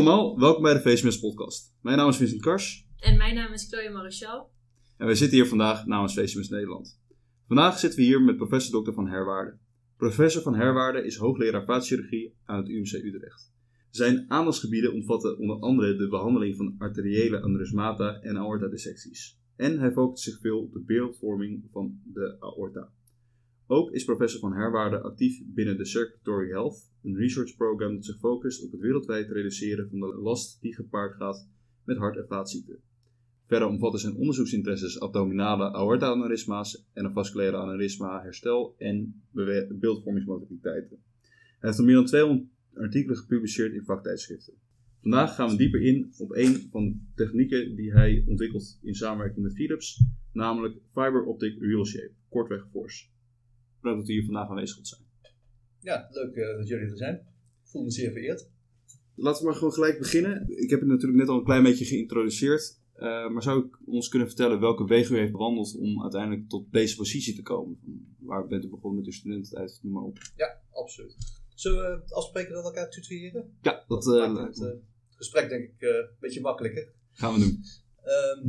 Hallo allemaal, welkom bij de VSMS podcast. Mijn naam is Vincent Kars En mijn naam is Chloe Marichal. en wij zitten hier vandaag namens VSMS Nederland. Vandaag zitten we hier met professor Dr. van Herwaarde. Professor van Herwaarde is hoogleraar vaatchirurgie aan het UMC Utrecht. Zijn aandachtsgebieden omvatten onder andere de behandeling van arteriële aneurysmata en aortadissecties. En hij focust zich veel op de beeldvorming van de aorta. Ook is professor van Herwaarde actief binnen de Circulatory Health, een research program dat zich focust op het wereldwijd reduceren van de last die gepaard gaat met hart- en vaatziekten. Verder omvatten zijn onderzoeksinteresses abdominale aorta-aneurysma's en een vasculaire aneurysma, herstel en beeldvormingsmodaliteiten. Hij heeft al meer dan 200 artikelen gepubliceerd in vaktijdschriften. Vandaag gaan we dieper in op een van de technieken die hij ontwikkelt in samenwerking met Philips, namelijk Fiber Optic Real Shape, kortweg FORCE. Bedankt dat u hier vandaag aanwezig wilt zijn. Ja, leuk eh, dat jullie er zijn. Ik voel me zeer vereerd. Laten we maar gewoon gelijk beginnen. Ik heb het natuurlijk net al een klein beetje geïntroduceerd. eh, maar zou ik ons kunnen vertellen welke wegen u heeft bewandeld om uiteindelijk tot deze positie te komen? Waar bent u begonnen met uw studententijd, noem maar op. Ja, absoluut. Zullen we afspreken dat we elkaar tutoyeren? Ja, dat Dat eh, maakt het gesprek denk ik eh, een beetje makkelijker. gaan we doen. Ehm,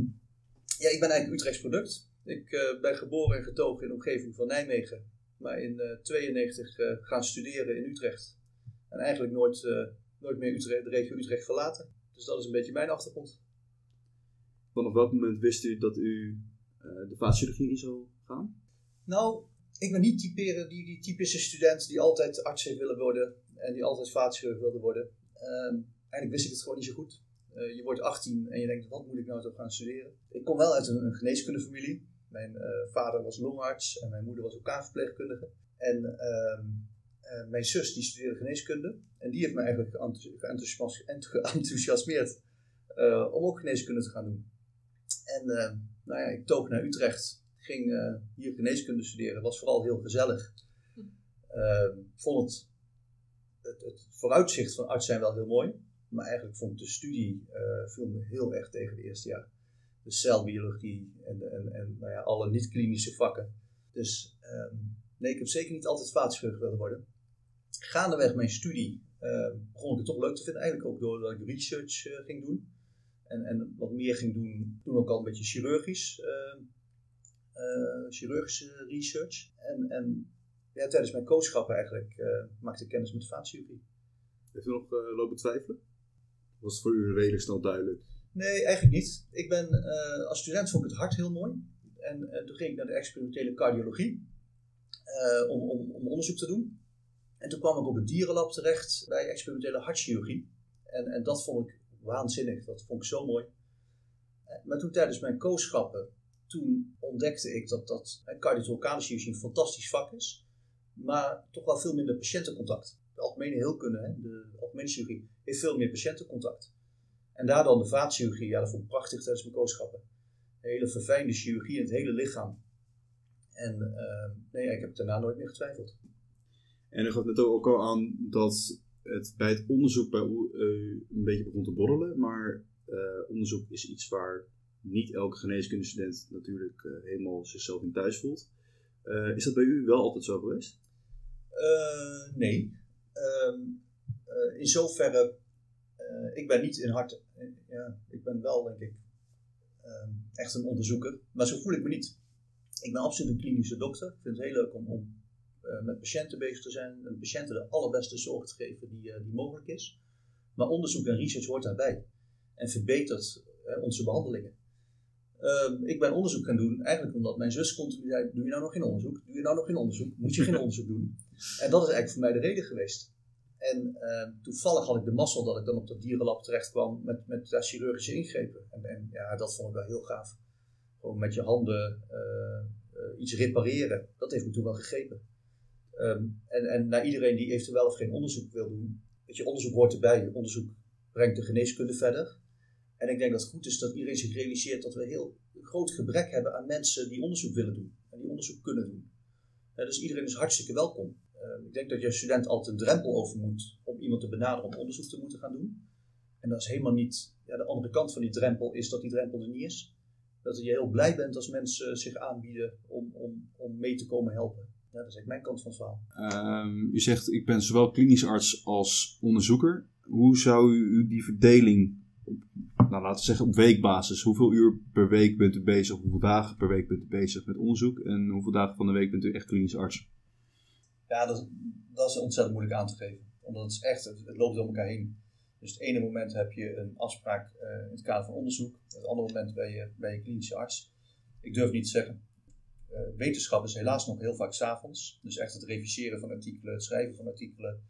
ja, ik ben eigenlijk Utrechts product. Ik eh, ben geboren en getogen in de omgeving van Nijmegen. Maar in 1992 gaan studeren in Utrecht. En eigenlijk nooit, eh, nooit meer Utrecht, de regio Utrecht verlaten. Dus dat is een beetje mijn achtergrond. Vanaf welk moment wist u dat u eh, de vaatchirurgie in zou gaan? Nou, ik ben niet typeren die, die typische student die altijd arts heeft willen worden en die altijd vaatchirurg wilde worden. Ehm, eigenlijk wist ik het gewoon niet zo goed. Eh, je wordt 18 en je denkt, wat moet ik nou toch gaan studeren? Ik kom wel uit een, een geneeskundefamilie. Mijn eh, vader was longarts en mijn moeder was ook verpleegkundige. En ehm, eh, mijn zus die studeerde geneeskunde. En die heeft me eigenlijk geenthousiasmeerd eh, om ook geneeskunde te gaan doen. En nou ja, ik toog naar Utrecht ging hier geneeskunde studeren. was vooral heel gezellig. Ehm, vond het, het, het vooruitzicht van arts zijn wel heel mooi. Maar eigenlijk vond de studie viel me heel erg tegen het eerste jaar. De celbiologie en, en, en nou ja, alle niet-klinische vakken. Dus ehm, nee, ik heb zeker niet altijd vaatchirurg willen worden. Gaandeweg mijn studie eh, begon ik het toch leuk te vinden. Eigenlijk ook doordat ik research eh, ging doen. En, en wat meer ging doen, toen ook al een beetje chirurgisch. eh, eh, chirurgische research. En, en ja, tijdens mijn coachschap eigenlijk eh, maakte ik kennis met vaatchirurgie. Heeft u nog lopen twijfelen? Was voor u redelijk snel duidelijk? Nee, eigenlijk niet. Ik ben, eh, als student vond ik het hart heel mooi. En eh, toen ging ik naar de experimentele cardiologie eh, om, om, om onderzoek te doen. En toen kwam ik op het dierenlab terecht bij experimentele hartchirurgie. En, en dat vond ik waanzinnig. Dat vond ik zo mooi. Maar toen tijdens mijn kooschappen, toen ontdekte ik dat, dat cardiothorakale chirurgie een fantastisch vak is. Maar toch wel veel minder patiëntencontact. De algemene heelkunde, hè, de algemene chirurgie, heeft veel meer patiëntencontact. En daar dan de vaatchirurgie, ja, dat vond ik prachtig tijdens mijn kooschappen. Hele verfijnde chirurgie in het hele lichaam. En eh, nee, ik heb daarna nooit meer getwijfeld. En u gaf net ook al aan dat het bij het onderzoek bij u eh, een beetje begon te borrelen. Maar eh, onderzoek is iets waar niet elke geneeskundestudent natuurlijk eh, helemaal zichzelf in thuis voelt. Is dat bij u wel altijd zo geweest? Nee. Ehm, eh, in zoverre, ik ben niet in hart, eh, ja, ik ben wel denk ik ehm, echt een onderzoeker, maar zo voel ik me niet. Ik ben absoluut een klinische dokter. Ik vind het heel leuk om, om eh, met patiënten bezig te zijn en patiënten de allerbeste zorg te geven die, eh, die mogelijk is. Maar onderzoek en research hoort daarbij en verbetert eh, onze behandelingen. Ehm, ik ben onderzoek gaan doen, eigenlijk omdat mijn zus continu zei: Doe je nou nog geen onderzoek? Doe je nou nog geen onderzoek? Moet je geen onderzoek doen? En dat is eigenlijk voor mij de reden geweest. En eh, toevallig had ik de mazzel dat ik dan op dat dierenlab terecht kwam met, met daar chirurgische ingrepen. En, en ja, dat vond ik wel heel gaaf. Gewoon met je handen eh, eh, iets repareren. Dat heeft me toen wel gegrepen. Ehm, en, en naar iedereen die eventueel of geen onderzoek wil doen. Weet je, onderzoek hoort erbij. Onderzoek brengt de geneeskunde verder. En ik denk dat het goed is dat iedereen zich realiseert dat we heel groot gebrek hebben aan mensen die onderzoek willen doen. En die onderzoek kunnen doen. Dus iedereen is hartstikke welkom. Eh, ik denk dat je student altijd een drempel over moet om iemand te benaderen om onderzoek te moeten gaan doen. En dat is helemaal niet. Ja, de andere kant van die drempel is dat die drempel er niet is. Dat je heel blij bent als mensen zich aanbieden om, om, om mee te komen helpen. Dat is eigenlijk mijn kant van het verhaal. Ehm, u zegt, ik ben zowel klinisch arts als onderzoeker. hoe zou u die verdeling, nou, laten zeggen op weekbasis, hoeveel uur per week bent u bezig, hoeveel dagen per week bent u bezig met onderzoek en hoeveel dagen van de week bent u echt klinisch arts? Ja, dat, dat is ontzettend moeilijk aan te geven. Omdat het is echt, het, loopt door elkaar heen. Dus het ene moment heb je een afspraak uh, in het kader van onderzoek. Het andere moment ben je, ben je klinische arts. Ik durf niet te zeggen. Uh, wetenschap is helaas nog heel vaak s'avonds. Dus echt het reviseren van artikelen, het schrijven van artikelen,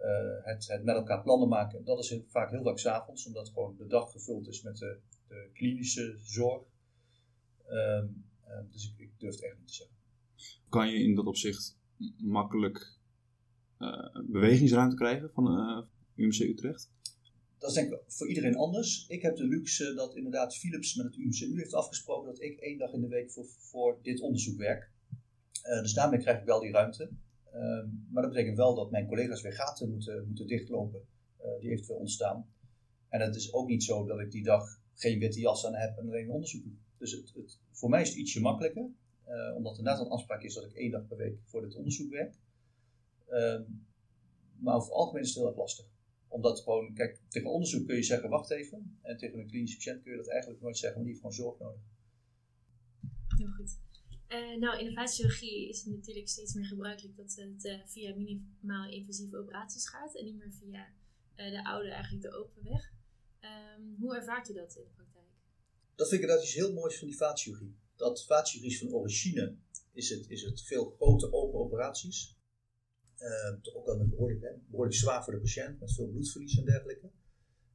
uh, het, het, met elkaar plannen maken. Dat is vaak heel vaak s'avonds, omdat gewoon de dag gevuld is met de, de klinische zorg. Um, dus ik, ik, durf het echt niet te zeggen. Kan je in dat opzicht makkelijk bewegingsruimte krijgen van UMC Utrecht? Dat is denk ik voor iedereen anders. Ik heb de luxe dat inderdaad Philips met het UMCU heeft afgesproken dat ik één dag in de week voor, voor dit onderzoek werk. Uh, dus daarmee krijg ik wel die ruimte. Uh, maar dat betekent wel dat mijn collega's weer gaten moeten, moeten dichtlopen uh, die eventueel ontstaan. En het is ook niet zo dat ik die dag geen witte jas aan heb en alleen onderzoek doe. Dus het, het, voor mij is het ietsje makkelijker, uh, omdat er inderdaad een afspraak is dat ik één dag per week voor dit onderzoek werk. Ehm, maar over het algemeen is het heel erg lastig omdat gewoon, kijk, tegen onderzoek kun je zeggen, wacht even. En tegen een klinische patiënt kun je dat eigenlijk nooit zeggen, want die heeft gewoon zorg nodig. Heel goed. Uh, nou, innovatiechirurgie is het natuurlijk steeds meer gebruikelijk dat het uh, via minimaal invasieve operaties gaat en niet meer via uh, de oude, eigenlijk de open weg. Um, hoe ervaart u dat in de praktijk? Dat vind ik dat iets heel moois van die vaatchirurgie. Dat vaatchirurgie is van origine is het, is het veel grote open operaties. Toch ook wel behoorlijk, behoorlijk zwaar voor de patiënt, met veel bloedverlies en dergelijke.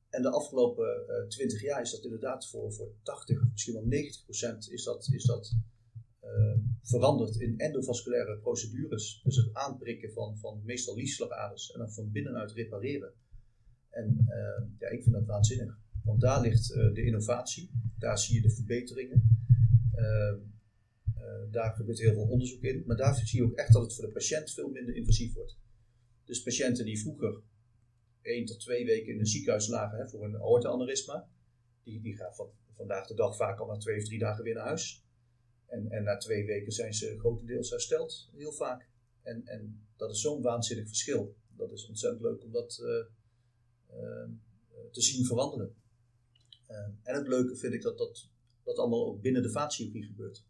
En de afgelopen uh, 20 jaar is dat inderdaad voor, voor 80, misschien wel 90 procent is dat, is dat uh, veranderd in endovasculaire procedures. Dus het aanprikken van, van meestal liesslagaders en dan van binnenuit repareren. En ehm, ja, ik vind dat waanzinnig. Want daar ligt eh, de innovatie, daar zie je de verbeteringen. Ehm, uh, daar gebeurt heel veel onderzoek in. Maar daar zie je ook echt dat het voor de patiënt veel minder invasief wordt. Dus patiënten die vroeger één tot twee weken in een ziekenhuis lagen hè, voor een aorta-aneurysma, die, die gaan van, vandaag de dag vaak al na twee of drie dagen weer naar huis. En, en na twee weken zijn ze grotendeels hersteld, heel vaak. En, en dat is zo'n waanzinnig verschil. Dat is ontzettend leuk om dat uh, uh, te zien veranderen. en het leuke vind ik dat dat, dat allemaal ook binnen de vaatchirurgie gebeurt.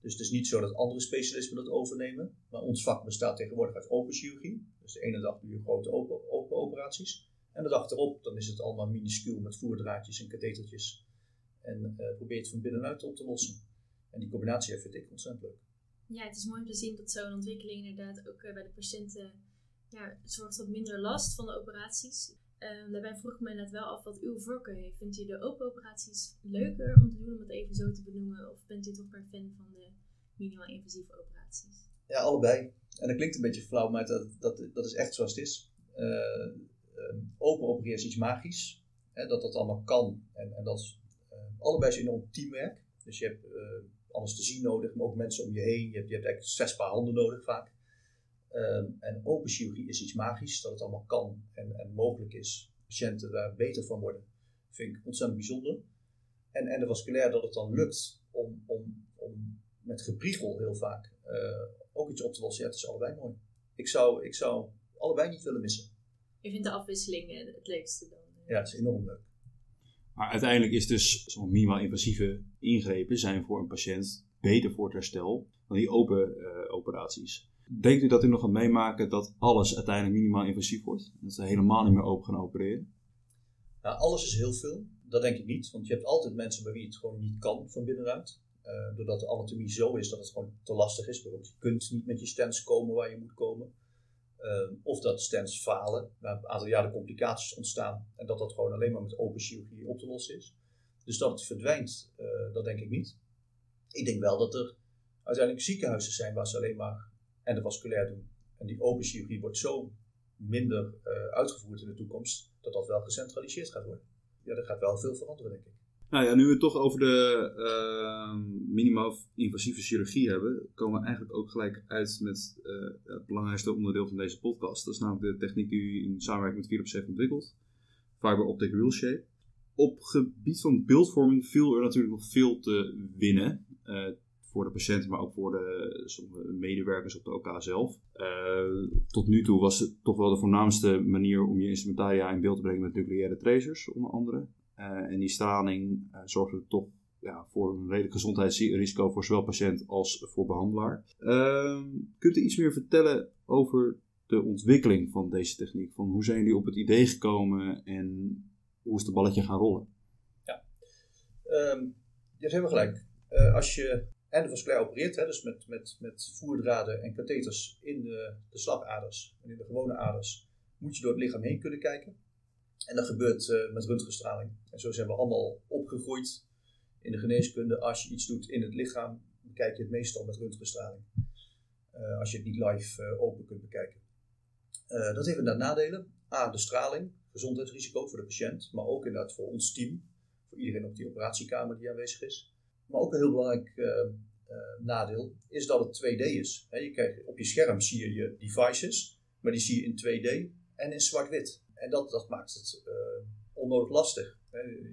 Dus het is niet zo dat andere specialismen dat overnemen. Maar ons vak bestaat tegenwoordig uit open chirurgie. Dus de ene dag doe je grote open, operaties. En de dag erop dan is het allemaal minuscuul met voerdraadjes en kathetertjes. En uh, probeer het van binnenuit op te lossen. En die combinatie vind ik ontzettend leuk. Ja, het is mooi om te zien dat zo'n ontwikkeling inderdaad ook uh, bij de patiënten ja, zorgt tot minder last van de operaties. Uh, daarbij vroeg ik me inderdaad wel af wat uw voorkeur heeft. Vindt u de open operaties leuker om te doen, om het even zo te benoemen? Of bent u toch meer fan van de minimaal invasieve operaties? Ja, allebei. En dat klinkt een beetje flauw, maar dat, dat, dat is echt zoals het is. Uh, uh, open opereren is iets magisch. Hè, dat dat allemaal kan. En, en dat is, uh, allebei is enorm teamwerk. Dus je hebt alles te zien nodig, maar ook mensen om je heen. Je hebt, je hebt eigenlijk zes paar handen nodig vaak. Um, en open chirurgie is iets magisch, dat het allemaal kan en, en mogelijk is. Patiënten daar beter van worden, vind ik ontzettend bijzonder. En, en de vasculair dat het dan lukt om, om, om met gepriegel heel vaak uh, ook iets op te lossen, ja, het is allebei mooi. Ik zou, ik zou allebei niet willen missen. Je vindt de afwisseling het leukste dan? Ja, het is enorm leuk. Maar uiteindelijk is dus zo'n minimaal invasieve ingrepen zijn voor een patiënt beter voor het herstel dan die open uh, operaties. Denkt u dat u nog gaat meemaken dat alles uiteindelijk minimaal invasief wordt? Dat ze helemaal niet meer open gaan opereren? Nou, alles is heel veel. Dat denk ik niet. Want je hebt altijd mensen bij wie het gewoon niet kan van binnenuit. Uh, doordat de anatomie zo is dat het gewoon te lastig is. Bijvoorbeeld, je kunt niet met je stents komen waar je moet komen. Uh, of dat stents falen, na een aantal jaren complicaties ontstaan. En dat dat gewoon alleen maar met open chirurgie op te lossen is. Dus dat het verdwijnt, uh, dat denk ik niet. Ik denk wel dat er uiteindelijk ziekenhuizen zijn waar ze alleen maar en de vasculair doen. En die open chirurgie wordt zo minder uh, uitgevoerd in de toekomst, dat dat wel gecentraliseerd gaat worden. Ja, er gaat wel veel veranderen, denk ik. Nou ja, nu we het toch over de uh, minimaal invasieve chirurgie hebben, komen we eigenlijk ook gelijk uit met uh, het belangrijkste onderdeel van deze podcast. Dat is namelijk de techniek die u in samenwerking met Philips heeft ontwikkeld. Fiber Optic Real Shape. Op gebied van beeldvorming viel er natuurlijk nog veel te winnen. Voor de patiënten, maar ook voor de sommige medewerkers op de OK zelf. tot nu toe was het toch wel de voornaamste manier om je instrumentaria in beeld te brengen met nucleaire tracers, onder andere. en die straling zorgde toch ja, voor een redelijk gezondheidsrisico voor zowel patiënt als voor behandelaar. Uh, kunt u iets meer vertellen over de ontwikkeling van deze techniek? Van hoe zijn jullie op het idee gekomen en hoe is het balletje gaan rollen? Ja, um, hebt helemaal gelijk. Uh, als je endovasculair opereert, hè, dus met, met, met voerdraden en katheters in de, de slagaders en in de gewone aders, moet je door het lichaam heen kunnen kijken. En dat gebeurt uh, met röntgenstraling. En zo zijn we allemaal opgegroeid in de geneeskunde, als je iets doet in het lichaam, bekijk je het meestal met röntgenstraling. Uh, als je het niet live uh, open kunt bekijken. Dat heeft inderdaad nadelen. A, de straling, gezondheidsrisico voor de patiënt, maar ook inderdaad voor ons team, voor iedereen op die operatiekamer die aanwezig is. Maar ook een heel belangrijk nadeel is dat het 2D is. Je krijgt, op je scherm zie je je devices, maar die zie je in 2D en in zwart-wit. En dat, dat maakt het onnodig lastig.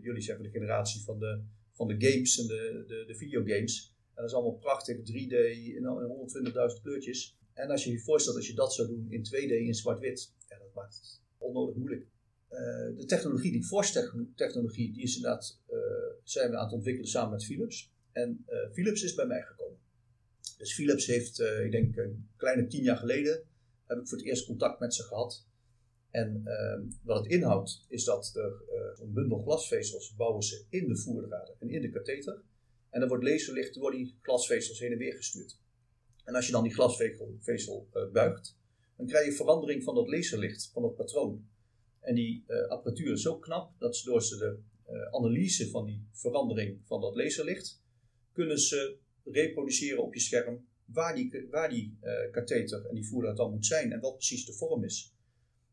jullie zijn van de generatie van de van de games en de, de, de videogames. En dat is allemaal prachtig, 3D in 120.000 kleurtjes. En als je je voorstelt als je dat zou doen in 2D in zwart-wit, ja, dat maakt het onnodig moeilijk. Uh, de technologie, die Force-technologie, die is inderdaad, uh, zijn we aan het ontwikkelen samen met Philips. En uh, Philips is bij mij gekomen. Dus Philips heeft, ik denk een kleine tien jaar geleden, heb ik voor het eerst contact met ze gehad. En ehm, wat het inhoudt, is dat er een bundel glasvezels bouwen ze in de voerdraden en in de katheter. En dan wordt laserlicht door die glasvezels heen en weer gestuurd. En als je dan die glasvezel uh, buigt, dan krijg je verandering van dat laserlicht, van dat patroon. En die uh, apparatuur is zo knap dat ze door ze de analyse van die verandering van dat laserlicht, kunnen ze reproduceren op je scherm waar die, waar die katheter en die voerdraad dan moet zijn en wat precies de vorm is.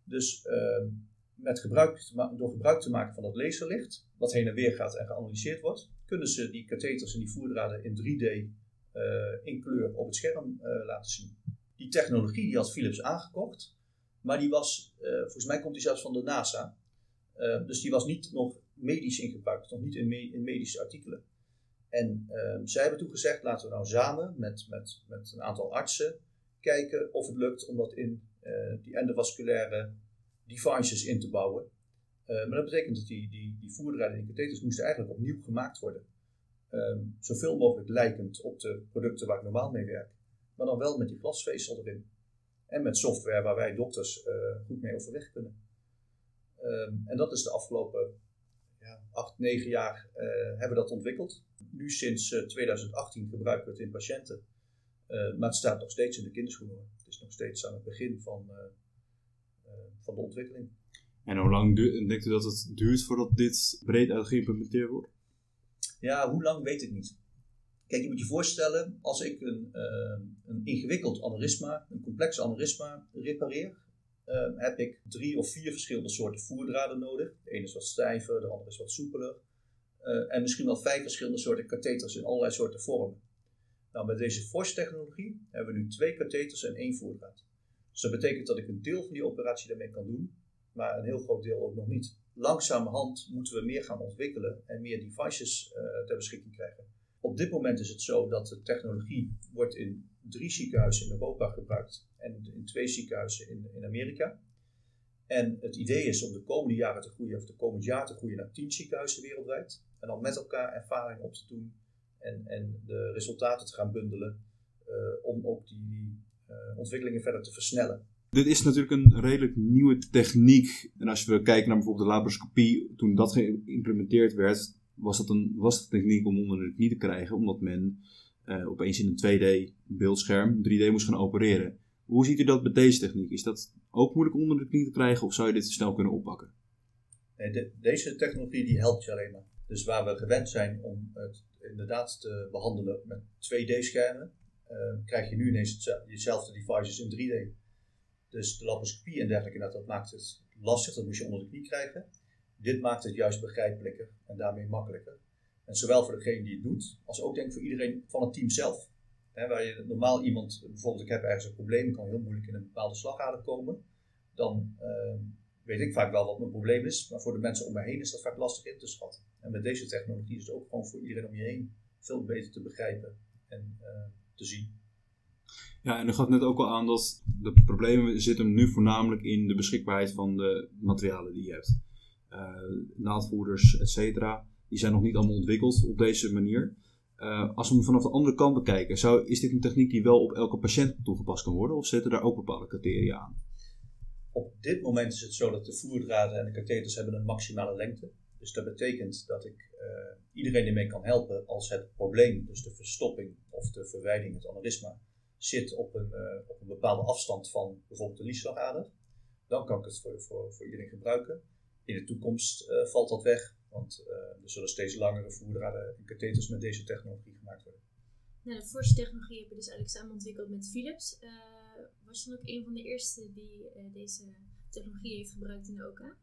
Dus uh, met gebruik door gebruik te maken van dat laserlicht, wat heen en weer gaat en geanalyseerd wordt, kunnen ze die katheters en die voerdraden in 3D uh, eh, in kleur op het scherm laten zien. Die technologie die had Philips aangekocht, maar die was, uh, volgens mij komt die zelfs van de NASA, dus die was niet nog medisch in nog niet in, me in medische artikelen. En ehm, zij hebben toen gezegd, laten we nou samen met, met, met een aantal artsen kijken of het lukt om dat in eh, die endovasculaire devices in te bouwen. Eh, maar dat betekent dat die, die, die voerdraden en katheters moesten eigenlijk opnieuw gemaakt worden. Um, zoveel mogelijk lijkend op de producten waar ik normaal mee werk. Maar dan wel met die glasvezel erin. En met software waar wij dokters uh, goed mee overweg kunnen. Um, en dat is de afgelopen ja, 8, 9 jaar uh, hebben we dat ontwikkeld. Nu sinds 2018 gebruiken we het in patiënten. maar het staat nog steeds in de kinderschoenen is nog steeds aan het begin van, eh, eh, van de ontwikkeling. En hoe lang denkt u dat het duurt voordat dit breed uit geïmplementeerd wordt? Ja, hoe lang weet ik niet. Kijk, je moet je voorstellen, als ik een, uh, een ingewikkeld aneurysma, een complex aneurysma repareer, uh, heb ik drie of vier verschillende soorten voerdraden nodig. De ene is wat stijver, de andere is wat soepeler. Uh, en misschien wel vijf verschillende soorten katheters in allerlei soorten vormen. Nou, met deze Force-technologie hebben we nu twee katheters en één voerdraad. Dus dat betekent dat ik een deel van die operatie daarmee kan doen, maar een heel groot deel ook nog niet. Langzamerhand moeten we meer gaan ontwikkelen en meer devices uh, ter beschikking krijgen. Op dit moment is het zo dat de technologie wordt in drie ziekenhuizen in Europa gebruikt en in twee ziekenhuizen in, in Amerika. En het idee is om de komende jaren te groeien, of de komend jaar te groeien naar tien ziekenhuizen wereldwijd. En dan met elkaar ervaring op te doen en, en de resultaten te gaan bundelen uh, om ook die, uh, ontwikkelingen verder te versnellen. Dit is natuurlijk een redelijk nieuwe techniek. En als we kijken naar bijvoorbeeld de laparoscopie, toen dat geïmplementeerd werd, was dat een techniek om onder de knie te krijgen, omdat men uh, opeens in een 2D beeldscherm 3D moest gaan opereren. Hoe ziet u dat met deze techniek? Is dat ook moeilijk onder de knie te krijgen of zou je dit snel kunnen oppakken? Deze technologie die helpt je alleen maar. Dus waar we gewend zijn om het inderdaad te behandelen met 2D-schermen, uh, ehm, krijg je nu ineens dezelfde devices in 3D. Dus de laparoscopie en dergelijke, dat, dat maakt het lastig, dat moet je onder de knie krijgen. Dit maakt het juist begrijpelijker en daarmee makkelijker. En zowel voor degene die het doet, als ook denk ik voor iedereen van het team zelf. waar je normaal iemand, bijvoorbeeld ik heb ergens een probleem, kan heel moeilijk in een bepaalde slagader komen. Dan uh, weet ik vaak wel wat mijn probleem is, maar voor de mensen om me heen is dat vaak lastig in te schatten. En met deze technologie is het ook gewoon voor iedereen om je heen veel beter te begrijpen en eh, te zien. Ja, en u gaf net ook al aan dat de problemen zitten nu voornamelijk in de beschikbaarheid van de materialen die je hebt. Uh, naaldvoerders, et cetera, die zijn nog niet allemaal ontwikkeld op deze manier. Uh, als we hem vanaf de andere kant bekijken, zou, is dit een techniek die wel op elke patiënt toegepast kan worden? Of zitten daar ook bepaalde criteria aan? Op dit moment is het zo dat de voerdraden en de katheters hebben een maximale lengte. Dus dat betekent dat ik uh, iedereen ermee kan helpen als het probleem, dus de verstopping of de verwijding, het aneurysma, zit op een, op een bepaalde afstand van bijvoorbeeld de liesslagader. Dan kan ik het voor, voor, voor iedereen gebruiken. In de toekomst uh, valt dat weg, want er zullen steeds langere voerdraden en katheters met deze technologie gemaakt worden. Nou, de force technologie hebben we dus eigenlijk samen ontwikkeld met Philips. was je dan ook een van de eerste die deze technologie heeft gebruikt in de OK?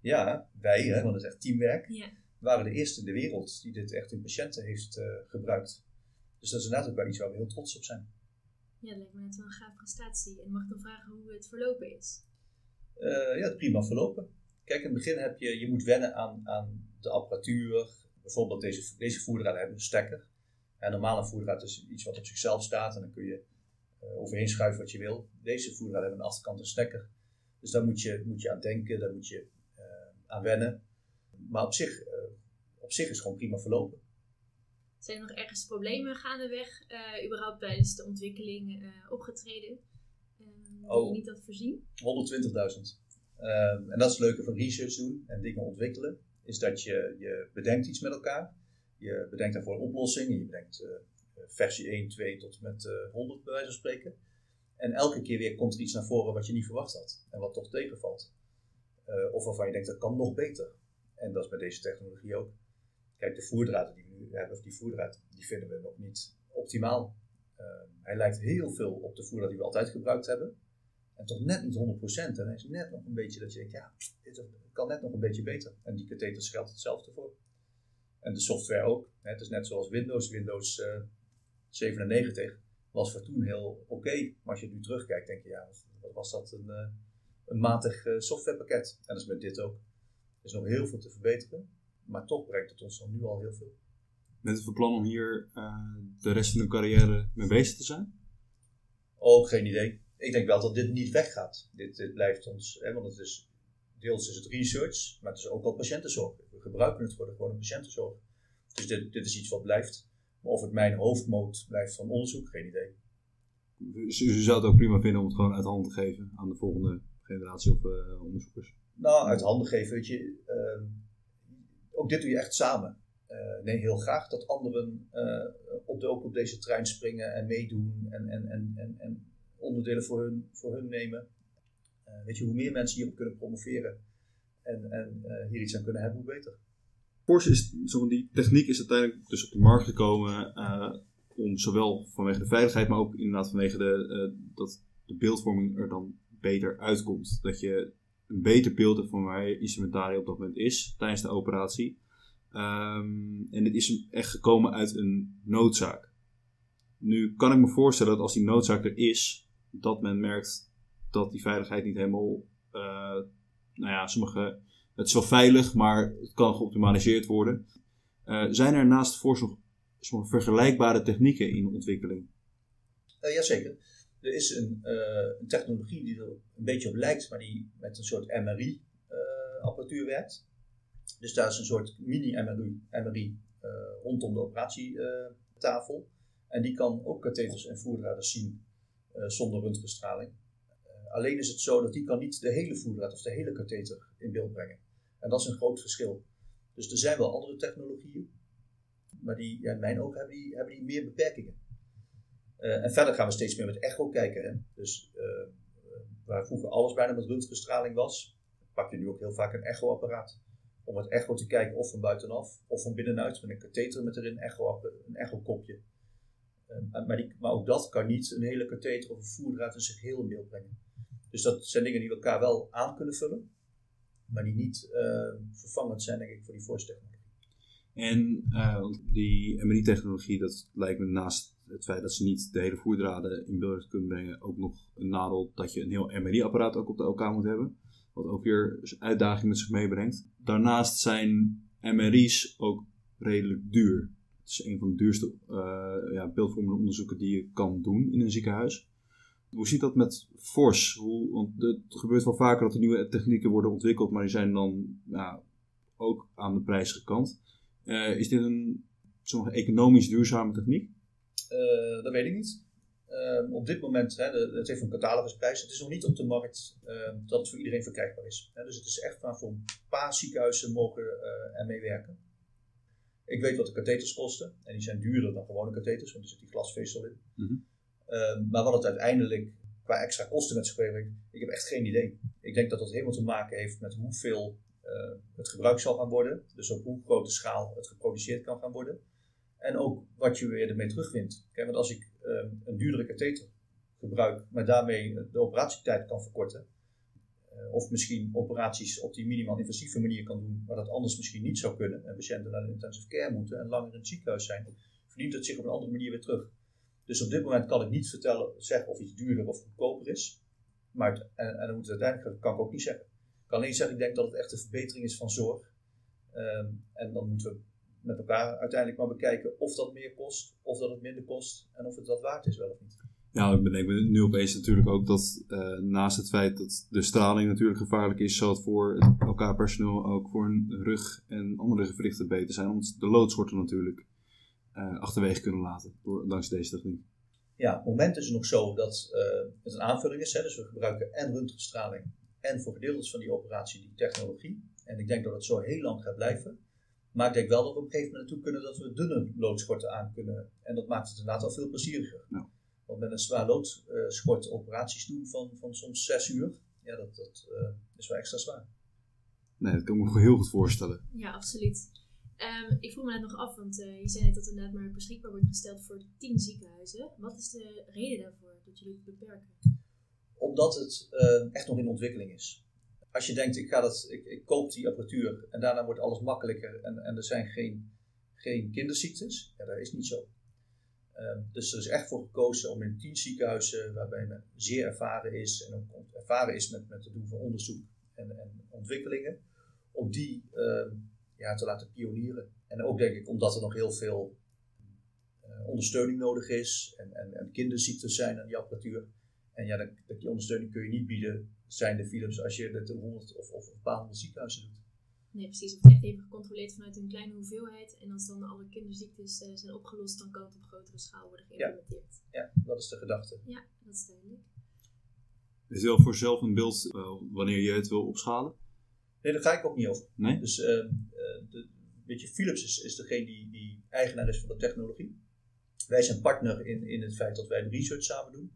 Ja, wij, hè, want het is echt teamwerk, Ja. waren de eerste in de wereld die dit echt in patiënten heeft gebruikt. Dus dat is inderdaad ook wel iets waar we heel trots op zijn. Ja, dat lijkt me net wel een gaaf prestatie. En mag ik dan vragen hoe het verlopen is? Uh, ja, het prima verlopen. Kijk, in het begin heb je, je moet wennen aan, aan de apparatuur. Bijvoorbeeld deze, deze hebben een stekker. En normaal een voerdraad is iets wat op zichzelf staat en dan kun je uh, overheen schuiven wat je wil. Deze voerdraden hebben aan de achterkant een stekker. Dus daar moet je, moet je aan denken, daar moet je aan wennen. Maar op zich, uh, op zich is het gewoon prima verlopen. Zijn er nog ergens problemen gaandeweg, überhaupt tijdens de ontwikkeling opgetreden, die oh. je niet had voorzien? 120.000. en dat is het leuke van research doen en dingen ontwikkelen, is dat je, je bedenkt iets met elkaar. Je bedenkt daarvoor een oplossing. Je bedenkt versie 1, 2 tot met 100 bij wijze van spreken. En elke keer weer komt er iets naar voren wat je niet verwacht had en wat toch tegenvalt. Uh, of waarvan je denkt dat kan nog beter. En dat is met deze technologie ook. Kijk, de voerdraden die we nu hebben, of die voerdraad, die vinden we nog niet optimaal. Uh, hij lijkt heel veel op de voerdraad die we altijd gebruikt hebben. En toch net niet 100%. En is net nog een beetje dat je denkt, ja, dit kan net nog een beetje beter. En die katheters geldt hetzelfde voor. En de software ook. Het is net zoals Windows. Windows uh, 97 was voor toen heel oké. Okay. Maar als je nu terugkijkt, denk je, ja, wat was dat een uh, een matig uh, softwarepakket. En dat is met dit ook. Er is nog heel veel te verbeteren, maar toch brengt het ons nu al heel veel. Bent u van plan om hier uh, de rest van uw carrière mee bezig te zijn? Oh, geen idee. Ik denk wel dat dit niet weggaat. Dit, dit blijft ons, hè, want het is, deels is het research, maar het is ook al patiëntenzorg. We gebruiken het voor de gewone patiëntenzorg. Dus dit, dit is iets wat blijft. Maar of het mijn hoofdmoot blijft van onderzoek, geen idee. Dus u zou het ook prima vinden om het gewoon uit handen te geven aan de volgende generatie of uh, onderzoekers? Nou, uit handen geven, weet je. Uh, ook dit doe je echt samen. Uh, nee, heel graag dat anderen uh, op, de, ook op deze trein springen en meedoen en, en, en, en, en onderdelen voor hun, voor hun nemen. weet je, hoe meer mensen hierop kunnen promoveren en, en hier iets aan kunnen hebben, hoe beter. Porsche is, die techniek is uiteindelijk dus op de markt gekomen om zowel vanwege de veiligheid, maar ook inderdaad vanwege de, dat de beeldvorming er dan beter uitkomt. Dat je een beter beeld hebt van waar je instrumentarium op dat moment is tijdens de operatie. Um, en dit is echt gekomen uit een noodzaak. Nu kan ik me voorstellen dat als die noodzaak er is, dat men merkt dat die veiligheid niet helemaal, uh, nou ja, sommige, het is wel veilig, maar het kan geoptimaliseerd worden. Uh, zijn er naast Force nog sommige vergelijkbare technieken in ontwikkeling? Uh, jazeker. Er is een, een, technologie die er een beetje op lijkt, maar die met een soort MRI-apparatuur werkt. Dus daar is een soort mini-MRI MRI, rondom de operatietafel. en die kan ook katheters en voerdraden zien zonder röntgenstraling. alleen is het zo dat die kan niet de hele voerdraad of de hele katheter in beeld brengen. En dat is een groot verschil. Dus er zijn wel andere technologieën, maar die, ja, in mijn ogen hebben die, hebben die meer beperkingen. Uh, en verder gaan we steeds meer met echo kijken. Hè? Dus uh, waar vroeger alles bijna met röntgenstraling was, pak je nu ook heel vaak een echoapparaat. Om het echo te kijken of van buitenaf of van binnenuit met een katheter met erin echo, een echokopje. Uh, maar, ook dat kan niet een hele katheter of een voerdraad in zich heel in beeld brengen. Dus dat zijn dingen die elkaar wel aan kunnen vullen, maar die niet vervangend zijn, denk ik, voor die force En die MRI-technologie, dat lijkt me naast het feit dat ze niet de hele voerdraden in beeld kunnen brengen, ook nog een nadeel dat je een heel MRI-apparaat ook op de OK moet hebben. Wat ook weer een uitdaging met zich meebrengt. Daarnaast zijn MRI's ook redelijk duur. Is een van de duurste uh, ja, beeldvormende onderzoeken die je kan doen in een ziekenhuis. Hoe ziet dat met FORS? Hoe, want het gebeurt wel vaker dat er nieuwe technieken worden ontwikkeld, maar die zijn dan ook aan de prijzige kant. Uh, is dit een economisch duurzame techniek? Uh, dat weet ik niet. Op dit moment, hè, de, het heeft een catalogusprijs. Het is nog niet op de markt dat het voor iedereen verkrijgbaar is. Dus het is echt maar voor een paar ziekenhuizen mogen ermee werken. Ik weet wat de katheters kosten. En die zijn duurder dan gewone katheters, want er zit die glasvezel in. Mm -hmm. maar wat het uiteindelijk qua extra kosten met zich meebrengt, ik heb echt geen idee. Ik denk dat dat helemaal te maken heeft met hoeveel het gebruikt zal gaan worden. Dus op hoe grote schaal het geproduceerd kan gaan worden. En ook wat je weer ermee terugwint. Kijk, want als ik uh, een duurdere katheter gebruik, maar daarmee de operatietijd kan verkorten, uh, of misschien operaties op die minimaal invasieve manier kan doen, maar dat anders misschien niet zou kunnen, en patiënten naar de intensive care moeten en langer in het ziekenhuis zijn, verdient het zich op een andere manier weer terug. Dus op dit moment kan ik niet vertellen, zeggen of iets duurder of goedkoper is. Maar het, en, en hoe het uiteindelijk kan ik ook niet zeggen. Ik kan alleen zeggen, ik denk dat het echt een verbetering is van zorg. Um, en dan moeten we met elkaar uiteindelijk maar bekijken of dat meer kost, of dat het minder kost en of het dat waard is wel of niet. Ja, ik bedenk me nu opeens natuurlijk ook dat uh, naast het feit dat de straling natuurlijk gevaarlijk is, zal het voor elkaar personeel ook voor hun rug en andere gewrichten beter zijn, omdat de loodsoorten natuurlijk uh, achterwege kunnen laten door, dankzij deze techniek. Ja, op het moment is het nog zo dat uh, het een aanvulling is, hè, dus we gebruiken en röntgenstraling en voor gedeeltes van die operatie die technologie. En ik denk dat het zo heel lang gaat blijven. Maar ik denk wel dat we op een gegeven moment naartoe kunnen dat we dunne loodschorten aan kunnen. En dat maakt het inderdaad al veel plezieriger. Want met een zwaar loodschort operaties doen van, van soms zes uur, ja, dat, dat uh, is wel extra zwaar. Nee, dat kan ik me heel goed voorstellen. Ja, absoluut. Um, ik vroeg me net nog af, want uh, je zei net dat het inderdaad maar beschikbaar wordt gesteld voor tien ziekenhuizen. Wat is de reden daarvoor dat jullie het beperken? Omdat het uh, echt nog in ontwikkeling is als je denkt, ik, ga dat, ik, ik, koop die apparatuur en daarna wordt alles makkelijker en, en er zijn geen, geen kinderziektes, ja, dat is niet zo. Um, dus er is echt voor gekozen om in tien ziekenhuizen, waarbij men zeer ervaren is en ook ervaren is met, met het doen van onderzoek en, en ontwikkelingen, om die uh, ja, te laten pionieren. En ook denk ik omdat er nog heel veel uh, ondersteuning nodig is en, en, kinderziektes zijn aan die apparatuur. En ja, dat, die ondersteuning kun je niet bieden zijn de Philips als je het in 100 of, of een paar honderd ziekenhuizen doet. Nee, precies. Het wordt echt even gecontroleerd vanuit een kleine hoeveelheid. En als dan alle kinderziektes uh, zijn opgelost, dan kan het op grotere schaal worden geïmplementeerd. Ja, ja dat is de gedachte. Ja, dat is duidelijk. Is wel voor zelf een beeld uh, wanneer je het wil opschalen? Nee, daar ga ik ook niet over. Nee? Dus, uh, de, weet je, Philips is, is degene die, die eigenaar is van de technologie. Wij zijn partner in, in het feit dat wij de research samen doen.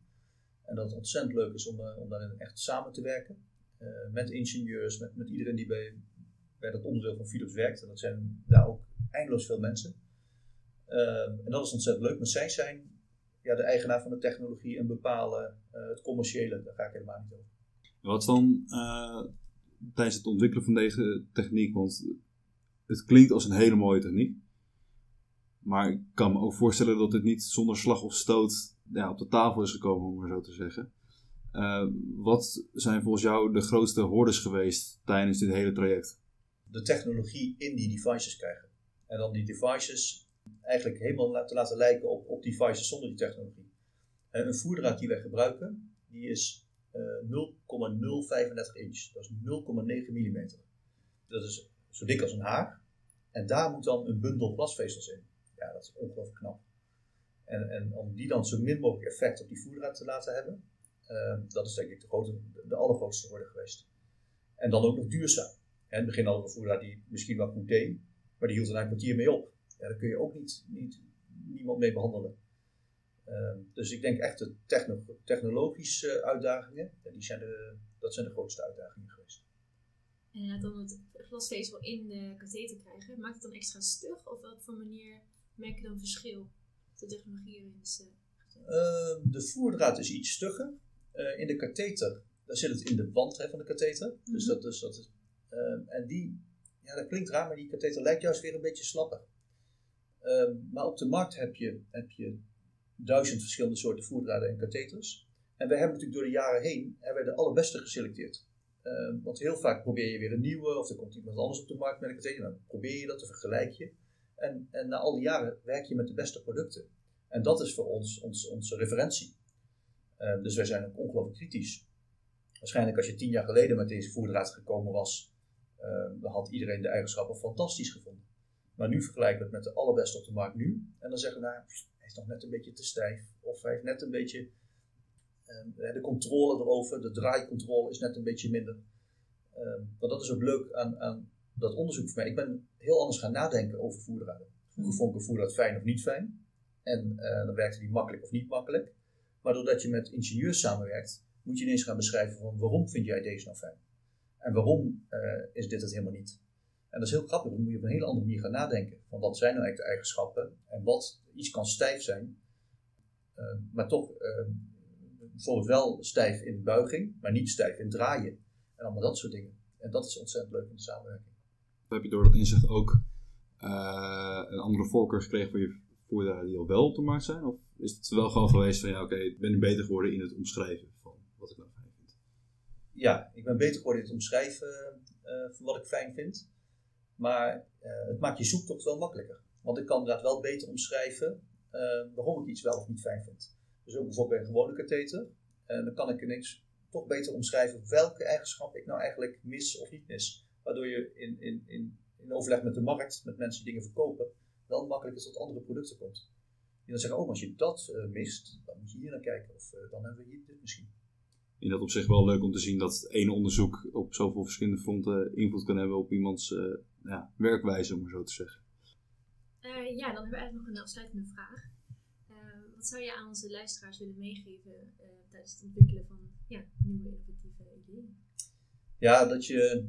En dat het ontzettend leuk is om, uh, om daarin echt samen te werken. Uh, met ingenieurs, met, met iedereen die bij, dat onderdeel van Philips werkt. En dat zijn daar ook eindeloos veel mensen. Uh, en dat is ontzettend leuk. Maar zij zijn ja, de eigenaar van de technologie en bepalen het commerciële. Daar ga ik helemaal niet over. Wat dan tijdens het ontwikkelen van deze techniek? Want het klinkt als een hele mooie techniek. Maar ik kan me ook voorstellen dat het niet zonder slag of stoot ja, op de tafel is gekomen, om maar zo te zeggen. Uh, wat zijn volgens jou de grootste hordes geweest tijdens dit hele traject? De technologie in die devices krijgen. En dan die devices eigenlijk helemaal te laten lijken op, op devices zonder die technologie. En een voerdraad die wij gebruiken, die is uh, 0,035 inch. Dat is 0,9 mm. Dat is zo dik als een haar. En daar moet dan een bundel glasvezels in. Ja, dat is ongelooflijk knap. En, en om die dan zo min mogelijk effect op die voerdraad te laten hebben, uh, dat is denk ik de, grote, de allergrootste orde geweest. En dan ook nog duurzaam. In het begin hadden we een voerdraad die misschien wel goed deed, maar die hield er een kwartier mee op. Ja, daar kun je ook niet, niet niemand mee behandelen. Uh, dus ik denk echt de techno technologische uitdagingen, die zijn de, dat zijn de grootste uitdagingen geweest. En dan het glasvezel in de katheter krijgen, maakt het dan extra stug? Of op voor manier merk je dan verschil? de technologie erin is uh, de voerdraad is iets stugger. Uh, in de katheter, daar zit het in de wand hè, van de katheter. Mm -hmm. Dus dat, dus dat uh, en die, ja dat klinkt raar, maar die katheter lijkt juist weer een beetje slapper. Ehm, maar op de markt heb je, heb je duizend verschillende soorten voerdraden en katheters. En wij hebben natuurlijk door de jaren heen hebben de allerbeste geselecteerd. want heel vaak probeer je weer een nieuwe, of er komt iemand anders op de markt met een katheter. Dan probeer je dat, te vergelijk je. En, en na al die jaren werk je met de beste producten. En dat is voor ons, onze referentie. Dus wij zijn ook ongelooflijk kritisch. Waarschijnlijk als je tien jaar geleden met deze voerdraad gekomen was, dan had iedereen de eigenschappen fantastisch gevonden. Maar nu vergelijken we het met de allerbeste op de markt nu. En dan zeggen we, nou, hij is nog net een beetje te stijf. Of hij heeft net een beetje, uh, de controle erover, de draaicontrole is net een beetje minder. maar dat is ook leuk aan, aan dat onderzoek voor mij. Ik ben heel anders gaan nadenken over voerdraden. Vroeger vond ik een voerdraad fijn of niet fijn. En dan werkte die makkelijk of niet makkelijk. Maar doordat je met ingenieurs samenwerkt, moet je ineens gaan beschrijven van waarom vind jij deze nou fijn? En waarom uh, is dit het helemaal niet? En dat is heel grappig, dan moet je op een hele andere manier gaan nadenken. Van wat zijn nou eigenlijk de eigenschappen en wat iets kan stijf zijn, uh, maar toch uh, bijvoorbeeld wel stijf in buiging, maar niet stijf in draaien. En allemaal dat soort dingen. En dat is ontzettend leuk in de samenwerking. Heb je door dat inzicht ook een andere voorkeur gekregen voor je voertuigen die al wel op de markt zijn? Of is het wel gewoon geweest van ja, oké, ik ben nu beter geworden in het omschrijven van wat ik nou vind? Ja, ik ben beter geworden in het omschrijven uh, van wat ik fijn vind. Maar uh, het maakt je zoektocht wel makkelijker. Want ik kan inderdaad wel beter omschrijven uh, waarom ik iets wel of niet fijn vind. Dus ook bijvoorbeeld bij een gewone katheter. Dan kan ik ineens toch beter omschrijven welke eigenschap ik nou eigenlijk mis of niet mis. Waardoor je in, in, in, in overleg met de markt, met mensen die dingen verkopen, wel makkelijker tot andere producten komt. Die dan zeggen, oh, als je dat mist, dan moet je hier naar kijken. Of dan hebben we hier dit misschien. In dat opzicht wel leuk om te zien dat het ene onderzoek op zoveel verschillende fronten invloed kan hebben op iemands uh, ja, werkwijze, om maar zo te zeggen. ja, dan hebben we eigenlijk nog een afsluitende vraag. wat zou je aan onze luisteraars willen meegeven tijdens het ontwikkelen van ja, nieuwe innovatieve ideeën? Ja, dat je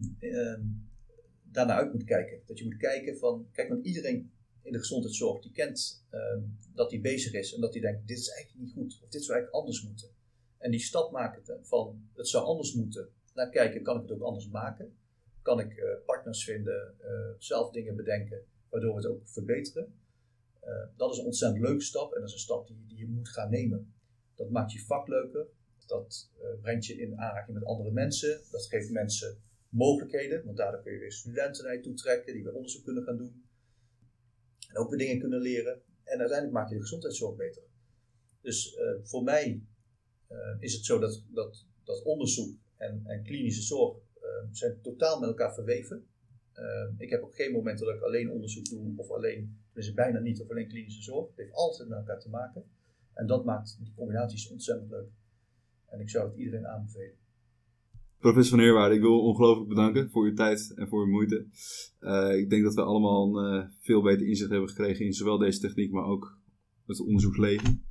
daarnaar uit moet kijken. Dat je moet kijken van, kijk, want iedereen in de gezondheidszorg, die kent uh, dat hij bezig is en dat hij denkt, dit is eigenlijk niet goed, of dit zou eigenlijk anders moeten. En die stap maken van, het zou anders moeten, naar kijken, kan ik het ook anders maken? Kan ik uh, partners vinden, uh, zelf dingen bedenken, waardoor we het ook verbeteren? Eh, dat is een ontzettend leuke stap en dat is een stap die, die je moet gaan nemen. Dat maakt je vak leuker, dat brengt je in aanraking met andere mensen, dat geeft mensen mogelijkheden, want daardoor kun je weer studenten naar je toe trekken die weer onderzoek kunnen gaan doen. En ook weer dingen kunnen leren. En uiteindelijk maak je de gezondheidszorg beter. Dus voor mij is het zo dat, dat, dat onderzoek en, en klinische zorg uh, zijn totaal met elkaar verweven. ik heb op geen moment dat ik alleen onderzoek doe, of alleen, dus bijna niet, of alleen klinische zorg. Het heeft altijd met elkaar te maken. En dat maakt die combinaties ontzettend leuk. En ik zou het iedereen aanbevelen. Professor Van Heerwaarde, ik wil ongelooflijk bedanken voor uw tijd en voor uw moeite. Ik denk dat we allemaal een veel beter inzicht hebben gekregen in zowel deze techniek, maar ook het onderzoeksleven.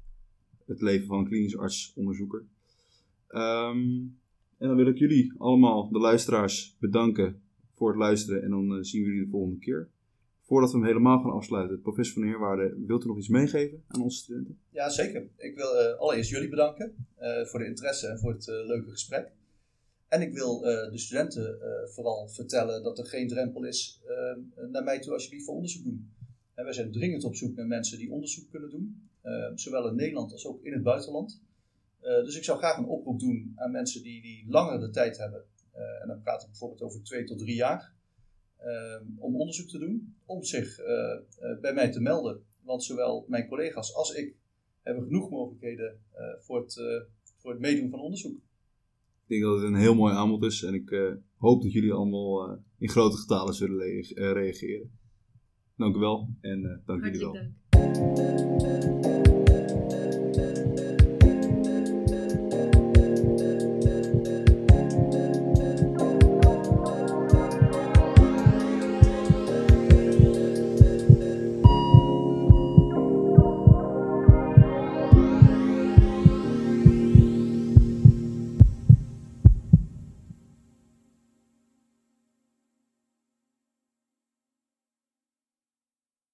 Het leven van een klinisch arts-onderzoeker. Um, en dan wil ik jullie allemaal, de luisteraars, bedanken voor het luisteren. En dan uh, zien we jullie de volgende keer. Voordat we hem helemaal gaan afsluiten, professor Van Heerwaarde, wilt u nog iets meegeven aan onze studenten? Ja, zeker. Ik wil allereerst jullie bedanken voor de interesse en voor het leuke gesprek. En ik wil uh, de studenten uh, vooral vertellen dat er geen drempel is uh, naar mij toe alsjeblieft voor onderzoek doen. En wij zijn dringend op zoek naar mensen die onderzoek kunnen doen, zowel in Nederland als ook in het buitenland. dus ik zou graag een oproep doen aan mensen die, die langer de tijd hebben, en dan praat ik bijvoorbeeld over twee tot drie jaar, om onderzoek te doen, om zich bij mij te melden. Want zowel mijn collega's als ik hebben genoeg mogelijkheden voor, het, voor het meedoen van onderzoek. Ik denk dat het een heel mooi aanbod is en ik uh, hoop dat jullie allemaal uh, in grote getalen zullen uh, reageren. Dank u wel en dank jullie wel. Dank.